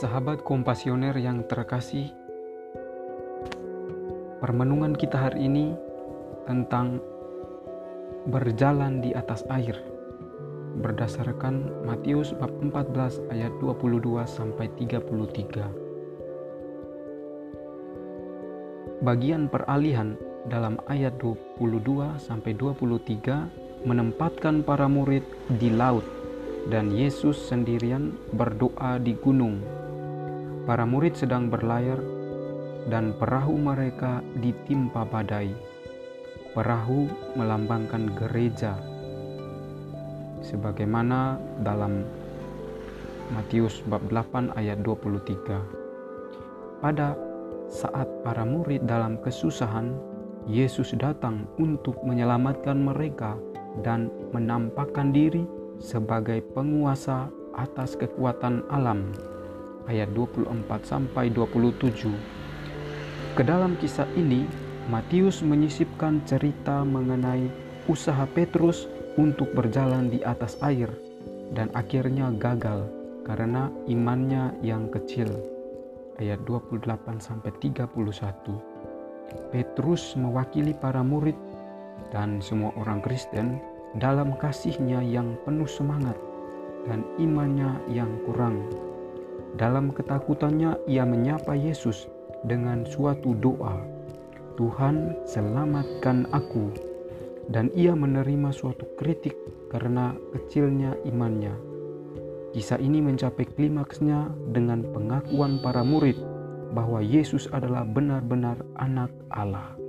Sahabat kompasioner yang terkasih, permenungan kita hari ini tentang berjalan di atas air berdasarkan Matius bab 14 ayat 22 sampai 33. Bagian peralihan dalam ayat 22 sampai 23 menempatkan para murid di laut dan Yesus sendirian berdoa di gunung. Para murid sedang berlayar dan perahu mereka ditimpa badai. Perahu melambangkan gereja. Sebagaimana dalam Matius bab 8 ayat 23. Pada saat para murid dalam kesusahan, Yesus datang untuk menyelamatkan mereka dan menampakkan diri sebagai penguasa atas kekuatan alam. Ayat 24 sampai 27. Ke dalam kisah ini, Matius menyisipkan cerita mengenai usaha Petrus untuk berjalan di atas air dan akhirnya gagal karena imannya yang kecil. Ayat 28 sampai 31. Petrus mewakili para murid dan semua orang Kristen dalam kasihnya yang penuh semangat dan imannya yang kurang. Dalam ketakutannya ia menyapa Yesus dengan suatu doa, Tuhan selamatkan aku. Dan ia menerima suatu kritik karena kecilnya imannya. Kisah ini mencapai klimaksnya dengan pengakuan para murid bahwa Yesus adalah benar-benar anak Allah.